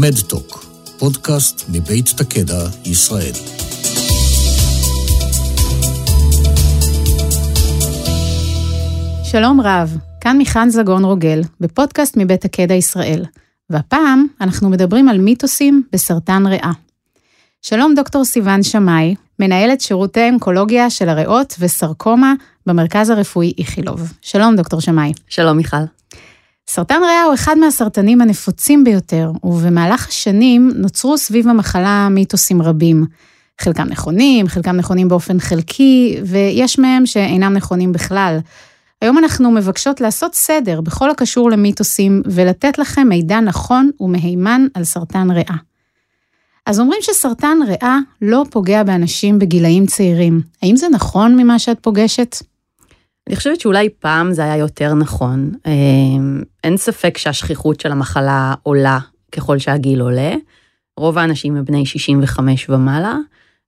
מדטוק, פודקאסט מבית תקדע, ישראל. שלום רב, כאן מיכל זגון רוגל, בפודקאסט מבית הקדע ישראל, והפעם אנחנו מדברים על מיתוסים בסרטן ריאה. שלום דוקטור סיון שמאי, מנהלת שירותי אונקולוגיה של הריאות וסרקומה במרכז הרפואי איכילוב. שלום דוקטור שמאי. שלום מיכל. סרטן ריאה הוא אחד מהסרטנים הנפוצים ביותר, ובמהלך השנים נוצרו סביב המחלה מיתוסים רבים. חלקם נכונים, חלקם נכונים באופן חלקי, ויש מהם שאינם נכונים בכלל. היום אנחנו מבקשות לעשות סדר בכל הקשור למיתוסים ולתת לכם מידע נכון ומהימן על סרטן ריאה. אז אומרים שסרטן ריאה לא פוגע באנשים בגילאים צעירים. האם זה נכון ממה שאת פוגשת? אני חושבת שאולי פעם זה היה יותר נכון. אמ, אין ספק שהשכיחות של המחלה עולה ככל שהגיל עולה. רוב האנשים הם בני 65 ומעלה,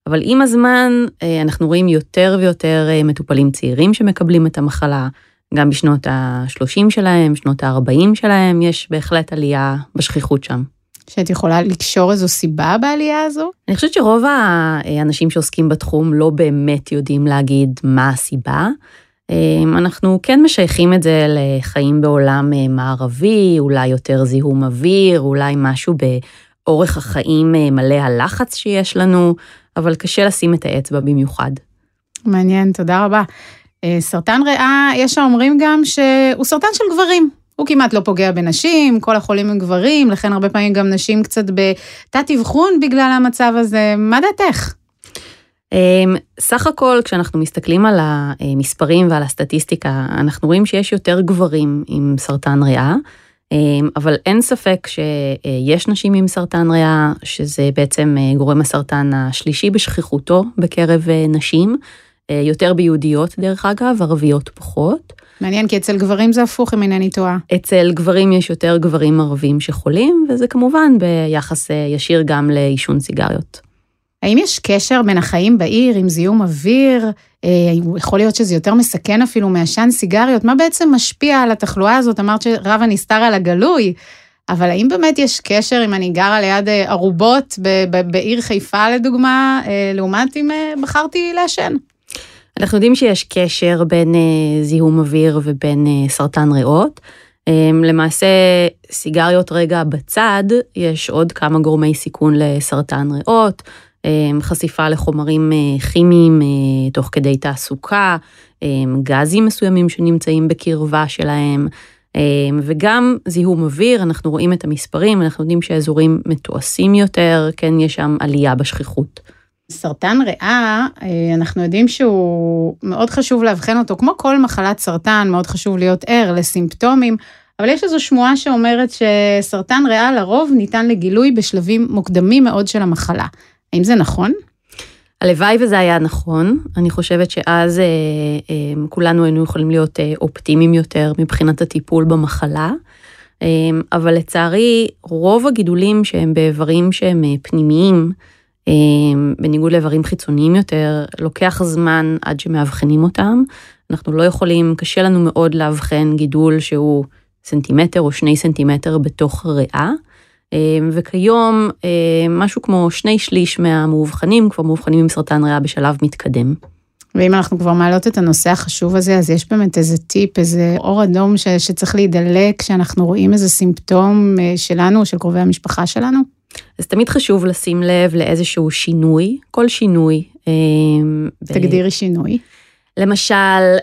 אבל עם הזמן אה, אנחנו רואים יותר ויותר אה, מטופלים צעירים שמקבלים את המחלה. גם בשנות ה-30 שלהם, שנות ה-40 שלהם, יש בהחלט עלייה בשכיחות שם. שאת יכולה לקשור איזו סיבה בעלייה הזו? אני חושבת שרוב האנשים שעוסקים בתחום לא באמת יודעים להגיד מה הסיבה. אמ, אנחנו כן משייכים את זה לחיים בעולם אה, מערבי, אולי יותר זיהום אוויר, אולי משהו באורך החיים אה, מלא הלחץ שיש לנו, אבל קשה לשים את האצבע במיוחד. מעניין, תודה רבה. אה, סרטן ריאה, יש האומרים גם שהוא סרטן של גברים. הוא כמעט לא פוגע בנשים, כל החולים הם גברים, לכן הרבה פעמים גם נשים קצת בתת אבחון בגלל המצב הזה. מה דעתך? אמ, סך הכל כשאנחנו מסתכלים על המספרים ועל הסטטיסטיקה, אנחנו רואים שיש יותר גברים עם סרטן ריאה, אמ, אבל אין ספק שיש נשים עם סרטן ריאה, שזה בעצם אה, גורם הסרטן השלישי בשכיחותו בקרב אה, נשים, אה, יותר ביהודיות דרך אגב, ערביות פחות. מעניין, כי אצל גברים זה הפוך, אם אינני טועה. אצל גברים יש יותר גברים ערבים שחולים, וזה כמובן ביחס ישיר גם לעישון סיגריות. האם יש קשר בין החיים בעיר עם זיהום אוויר? אה, יכול להיות שזה יותר מסכן אפילו מעשן סיגריות? מה בעצם משפיע על התחלואה הזאת? אמרת שרב הנסתר על הגלוי, אבל האם באמת יש קשר אם אני גרה ליד אה, ארובות בעיר חיפה לדוגמה, אה, לעומת אם בחרתי לעשן? אנחנו יודעים שיש קשר בין זיהום אוויר ובין סרטן ריאות. למעשה, סיגריות רגע בצד, יש עוד כמה גורמי סיכון לסרטן ריאות. אמ, חשיפה לחומרים אה, כימיים אה, תוך כדי תעסוקה, אמ, גזים מסוימים שנמצאים בקרבה שלהם, אמ, וגם זיהום אוויר, אנחנו רואים את המספרים, אנחנו יודעים שאזורים מתועשים יותר, כן, יש שם עלייה בשכיחות. סרטן ריאה, אה, אנחנו יודעים שהוא מאוד חשוב לאבחן אותו, כמו כל מחלת סרטן, מאוד חשוב להיות ער לסימפטומים, אבל יש איזו שמועה שאומרת שסרטן ריאה לרוב ניתן לגילוי בשלבים מוקדמים מאוד של המחלה. האם זה נכון? הלוואי וזה היה נכון, אני חושבת שאז אה, אה, כולנו היינו יכולים להיות אה, אופטימיים יותר מבחינת הטיפול במחלה, אה, אבל לצערי רוב הגידולים שהם באיברים שהם אה, פנימיים, אה, בניגוד לאיברים חיצוניים יותר, לוקח זמן עד שמאבחנים אותם. אנחנו לא יכולים, קשה לנו מאוד לאבחן גידול שהוא סנטימטר או שני סנטימטר בתוך ריאה. אמ, וכיום אמ, משהו כמו שני שליש מהמאובחנים כבר מאובחנים עם סרטן ריאה בשלב מתקדם. ואם אנחנו כבר מעלות את הנושא החשוב הזה, אז יש באמת איזה טיפ, איזה אור אדום ש, שצריך להידלק כשאנחנו רואים איזה סימפטום אה, שלנו של קרובי המשפחה שלנו? אז תמיד חשוב לשים לב לאיזשהו שינוי, כל שינוי. אמ, תגדירי ב... שינוי. למשל,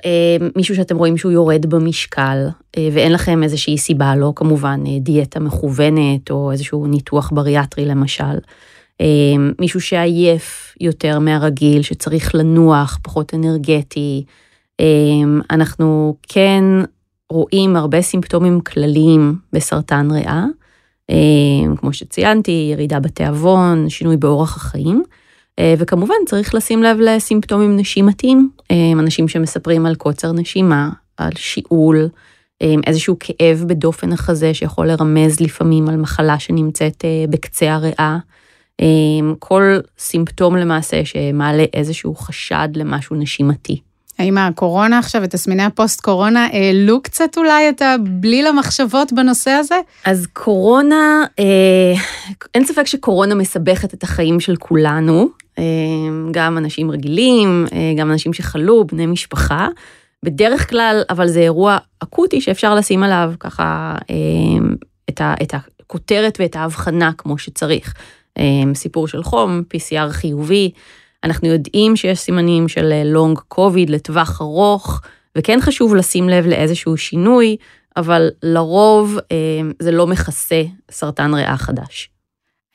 אה, מישהו שאתם רואים שהוא יורד במשקל, אה, ואין לכם איזושהי סיבה, לא כמובן אה, דיאטה מכוונת או איזשהו ניתוח בריאטרי למשל. מישהו שעייף יותר מהרגיל, שצריך לנוח, פחות אנרגטי. אנחנו כן רואים הרבה סימפטומים כלליים בסרטן ריאה, כמו שציינתי, ירידה בתיאבון, שינוי באורח החיים. אה, וכמובן צריך לשים לב לסימפטומים נשימתיים, אה, אנשים שמספרים על קוצר נשימה, על שיעול, אה, איזשהו כאב בדופן החזה שיכול לרמז לפעמים על מחלה שנמצאת בקצה הריאה. כל סימפטום למעשה שמעלה איזשהו חשד למשהו נשימתי. האם הקורונה עכשיו ותסמיני הפוסט-קורונה העלו קצת אולי את הבליל המחשבות בנושא הזה? אז קורונה, אה, אין ספק שקורונה מסבכת את החיים של כולנו, גם אנשים רגילים, אה, גם אנשים שחלו, בני משפחה. בדרך כלל, אבל זה אירוע אקוטי שאפשר לשים עליו ככה אה, את, ה, את הכותרת ואת ההבחנה כמו שצריך. אה, סיפור של חום, PCR חיובי, אנחנו יודעים שיש סימנים של לונג קוביד לטווח ארוך, וכן חשוב לשים לב לאיזשהו שינוי, אבל לרוב אה, זה לא מכסה סרטן ריאה חדש.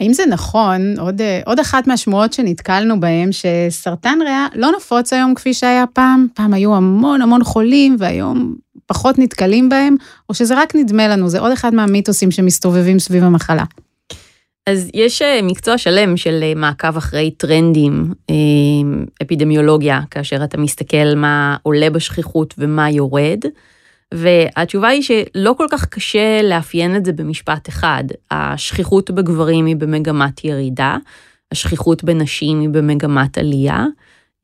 האם זה נכון, עוד, עוד אחת מהשמועות שנתקלנו בהן, שסרטן ריאה לא נפוץ היום כפי שהיה פעם? פעם היו המון המון חולים והיום פחות נתקלים בהם, או שזה רק נדמה לנו, זה עוד אחד מהמיתוסים שמסתובבים סביב המחלה. אז יש אה, מקצוע שלם של אה, מעקב אחרי טרנדים, אה, אפידמיולוגיה, כאשר אתה מסתכל מה עולה בשכיחות ומה יורד. והתשובה היא שלא כל כך קשה לאפיין את זה במשפט אחד. השכיחות בגברים היא במגמת ירידה, השכיחות בנשים היא במגמת עלייה.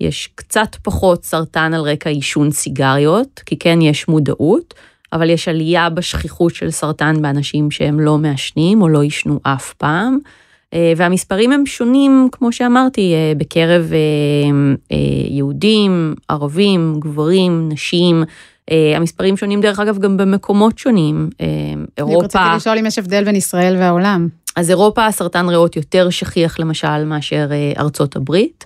יש קצת פחות סרטן על רקע עישון סיגריות, כי כן יש מודעות, אבל יש עלייה בשכיחות של סרטן באנשים שהם לא מעשנים או לא עישנו אף פעם. אה, והמספרים הם שונים, כמו שאמרתי, אה, בקרב אה, יהודים, ערבים, גברים, נשים. המספרים שונים דרך אגב גם במקומות שונים. אירופה... אני רציתי לשאול אם יש הבדל בין ישראל והעולם. אז אירופה סרטן ריאות יותר שכיח למשל מאשר ארצות הברית.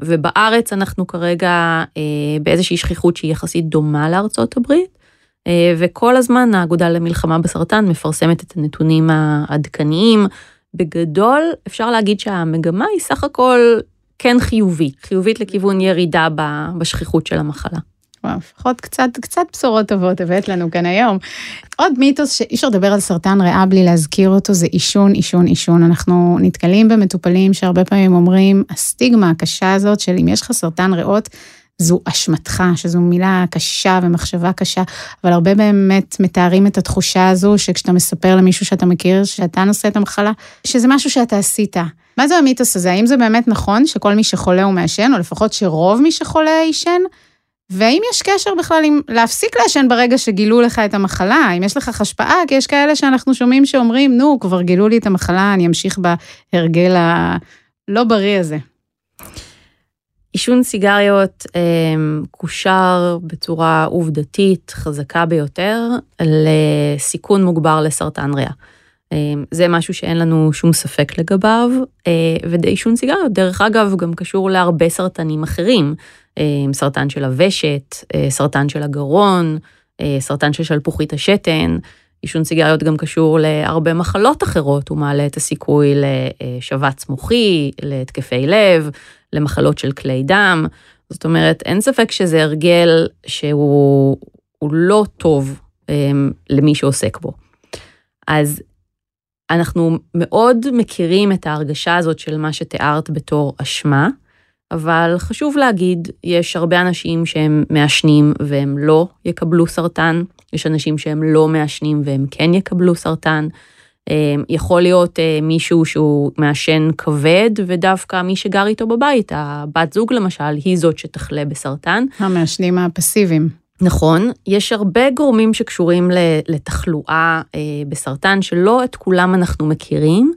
ובארץ אנחנו כרגע באיזושהי שכיחות שהיא יחסית דומה לארצות הברית. אה, וכל הזמן האגודה למלחמה בסרטן מפרסמת את הנתונים העדכניים. בגדול, אפשר להגיד שהמגמה היא סך הכל כן חיובית, חיובית לכיוון ירידה בשכיחות של המחלה. לפחות קצת, קצת בשורות טובות הבאת לנו כאן היום. עוד מיתוס שאי אפשר לדבר על סרטן ריאה בלי להזכיר אותו, זה עישון, עישון, עישון. אנחנו נתקלים במטופלים שהרבה פעמים אומרים, הסטיגמה הקשה הזאת של אם יש לך סרטן ריאות, זו אשמתך, שזו מילה קשה ומחשבה קשה, אבל הרבה באמת מתארים את התחושה הזו שכשאתה מספר למישהו שאתה מכיר, שאתה נושא את המחלה, שזה משהו שאתה עשית. מה זה המיתוס הזה? האם זה באמת נכון שכל מי שחולה הוא מעשן, או לפחות שרוב מי שחולה עישן? והאם יש קשר בכלל עם להפסיק לעשן ברגע שגילו לך את המחלה? אם יש לך השפעה? כי יש כאלה שאנחנו שומעים שאומרים, נו, כבר גילו לי את המחלה, אני אמשיך בהרגל הלא בריא הזה. עישון סיגריות אה, קושר בצורה עובדתית חזקה ביותר לסיכון מוגבר לסרטן ריאה. אה, זה משהו שאין לנו שום ספק לגביו, אה, ועישון סיגריות, דרך אגב, גם קשור להרבה סרטנים אחרים, סרטן של הוושט, סרטן של הגרון, סרטן של שלפוחית השתן. עישון סיגריות גם קשור להרבה מחלות אחרות, הוא מעלה את הסיכוי לשבץ מוחי, להתקפי לב, למחלות של כלי דם. זאת אומרת, אין ספק שזה הרגל שהוא לא טוב um, למי שעוסק בו. אז אנחנו מאוד מכירים את ההרגשה הזאת של מה שתיארת בתור אשמה, אבל חשוב להגיד, יש הרבה אנשים שהם מעשנים והם לא יקבלו סרטן, יש אנשים שהם לא מעשנים והם כן יקבלו סרטן. אמ, יכול להיות אה, מישהו שהוא מעשן כבד, ודווקא מי שגר איתו בבית, הבת זוג למשל, היא זאת שתחלה בסרטן. המעשנים הפסיביים. נכון, יש הרבה גורמים שקשורים לתחלואה אה, בסרטן, שלא את כולם אנחנו מכירים.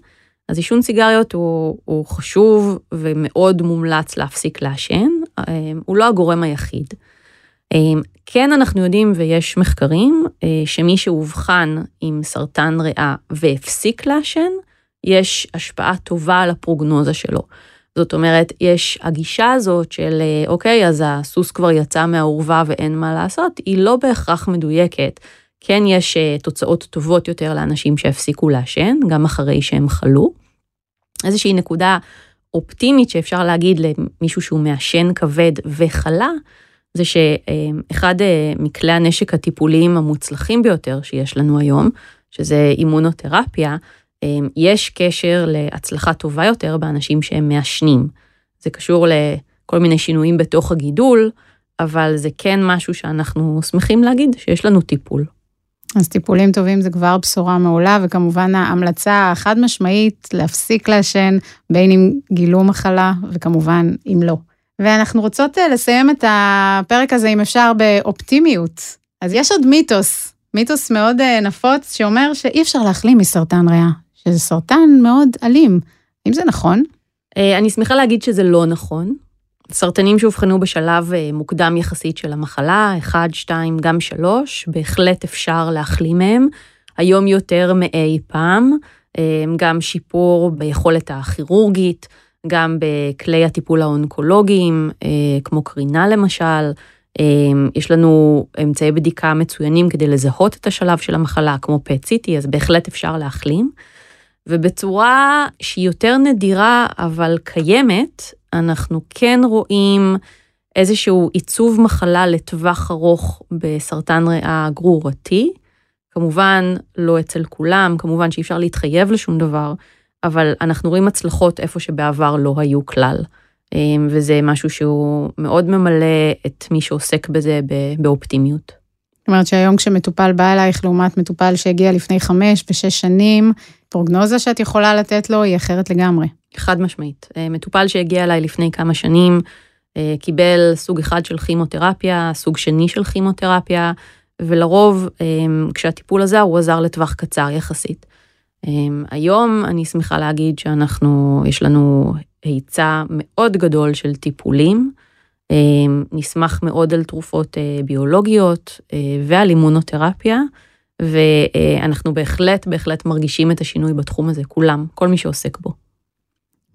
אז עישון סיגריות הוא, הוא חשוב ומאוד מומלץ להפסיק לעשן, אה, הוא לא הגורם היחיד. אמ, כן אנחנו יודעים ויש מחקרים אה, שמי שאובחן עם סרטן ריאה והפסיק לעשן, יש השפעה טובה על הפרוגנוזה שלו. זאת אומרת, יש הגישה הזאת של אה, אוקיי, אז הסוס כבר יצא מהאורווה ואין מה לעשות, היא לא בהכרח מדויקת. כן יש אה, תוצאות טובות יותר לאנשים שהפסיקו לעשן, גם אחרי שהם חלו. איזושהי נקודה אופטימית שאפשר להגיד למישהו שהוא מעשן כבד וחלה, זה שאחד אה, מכלי הנשק הטיפוליים המוצלחים ביותר שיש לנו היום, שזה אימונותרפיה, אה, יש קשר להצלחה טובה יותר באנשים שהם מעשנים. זה קשור לכל מיני שינויים בתוך הגידול, אבל זה כן משהו שאנחנו שמחים להגיד שיש לנו טיפול. אז טיפולים טובים זה כבר בשורה מעולה, וכמובן ההמלצה החד משמעית להפסיק לעשן, בין אם גילו מחלה וכמובן אם לא. ואנחנו רוצות אה, לסיים את הפרק הזה, אם אפשר, באופטימיות. אז יש עוד מיתוס, מיתוס מאוד אה, נפוץ, שאומר שאי אפשר להחלים מסרטן ריאה, שזה סרטן מאוד אלים. האם זה נכון? אה, אני שמחה להגיד שזה לא נכון. סרטנים שאובחנו בשלב מוקדם יחסית של המחלה, 1, 2, גם 3, בהחלט אפשר להחלים מהם. היום יותר מאי פעם, גם שיפור ביכולת הכירורגית, גם בכלי הטיפול האונקולוגיים, אה, כמו קרינה למשל. אה, יש לנו אמצעי בדיקה מצוינים כדי לזהות את השלב של המחלה, כמו PET-CT, אז בהחלט אפשר להחלים. ובצורה שהיא יותר נדירה, אבל קיימת, אנחנו כן רואים איזשהו עיצוב מחלה לטווח ארוך בסרטן ריאה גרורתי. כמובן, לא אצל כולם, כמובן שאי אפשר להתחייב לשום דבר, אבל אנחנו רואים הצלחות איפה שבעבר לא היו כלל. אמ, וזה משהו שהוא מאוד ממלא את מי שעוסק בזה באופטימיות. זאת אומרת שהיום כשמטופל בא אלייך לעומת מטופל שהגיע לפני חמש ושש שנים, פרוגנוזה שאת יכולה לתת לו היא אחרת לגמרי. חד משמעית. אה, מטופל שהגיע אליי לפני כמה שנים, אה, קיבל סוג אחד של כימותרפיה, סוג שני של כימותרפיה, ולרוב אמ, כשהטיפול עזר, הוא עזר לטווח קצר יחסית. היום אני שמחה להגיד שאנחנו, יש לנו היצע מאוד גדול של טיפולים. נסמך מאוד על תרופות אה, ביולוגיות אה, ועל אימונותרפיה, ואנחנו בהחלט, בהחלט מרגישים את השינוי בתחום הזה, כולם, כל מי שעוסק בו.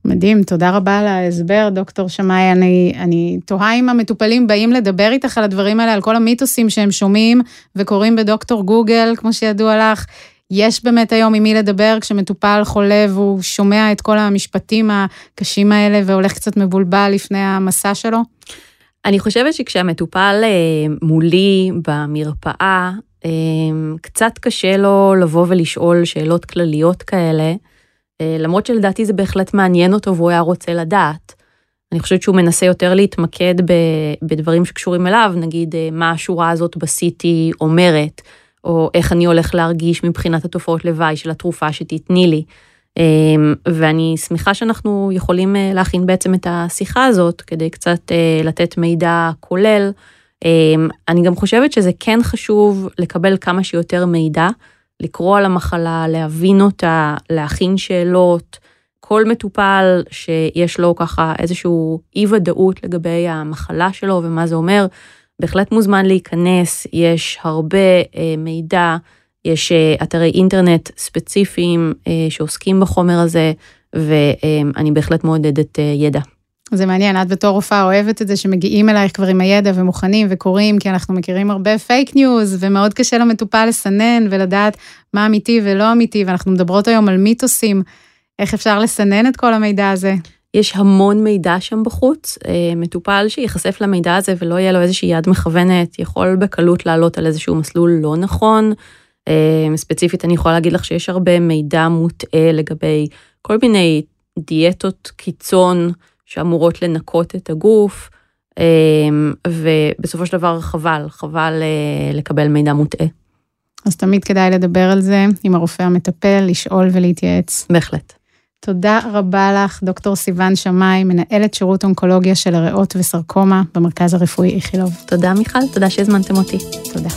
מדהים, תודה רבה על ההסבר, דוקטור שמאי. אני, אני תוהה אם המטופלים באים לדבר איתך על הדברים האלה, על כל המיתוסים שהם שומעים וקוראים בדוקטור גוגל, כמו שידוע לך. יש באמת היום עם מי לדבר כשמטופל חולה והוא שומע את כל המשפטים הקשים האלה והולך קצת מבולבל לפני המסע שלו? אני חושבת שכשהמטופל אה, מולי במרפאה, אה, קצת קשה לו לבוא ולשאול שאלות כלליות כאלה, אה, למרות שלדעתי זה בהחלט מעניין אותו והוא היה רוצה לדעת. אני חושבת שהוא מנסה יותר להתמקד בדברים שקשורים אליו, נגיד מה השורה הזאת ב-CT אומרת, או איך אני הולך להרגיש מבחינת התופעות לוואי של התרופה שתתני לי. אמ, ואני שמחה שאנחנו יכולים אה, להכין בעצם את השיחה הזאת כדי קצת אה, לתת מידע כולל. אמ, אני גם חושבת שזה כן חשוב לקבל כמה שיותר מידע, לקרוא על המחלה, להבין אותה, להכין שאלות. כל מטופל שיש לו ככה איזשהו אי ודאות לגבי המחלה שלו ומה זה אומר, בהחלט מוזמן להיכנס, יש הרבה אה, מידע, יש אה, אתרי אינטרנט ספציפיים אה, שעוסקים בחומר הזה, ואני בהחלט מעודדת אה, ידע. זה מעניין, את בתור רופאה אוהבת את זה שמגיעים אלייך כבר עם הידע ומוכנים וקוראים, כי אנחנו מכירים הרבה פייק ניוז, ומאוד קשה למטופל לסנן ולדעת מה אמיתי ולא אמיתי, ואנחנו מדברות היום על מיתוסים, איך אפשר לסנן את כל המידע הזה. יש המון מידע שם בחוץ, אה, מטופל שייחשף למידע הזה ולא יהיה לו איזושהי יד מכוונת, יכול בקלות לעלות על איזשהו מסלול לא נכון. אה, ספציפית אני יכולה להגיד לך שיש הרבה מידע מוטעה לגבי כל מיני דיאטות קיצון שאמורות לנקות את הגוף, אה, ובסופו של דבר חבל, חבל לקבל מידע מוטעה. אז תמיד כדאי לדבר על זה עם הרופא המטפל, לשאול ולהתייעץ. בהחלט. תודה רבה לך, דוקטור סיון שמאי, מנהלת שירות אונקולוגיה של הריאות וסרקומה במרכז הרפואי איכילוב. תודה, מיכל, תודה שהזמנתם אותי. תודה.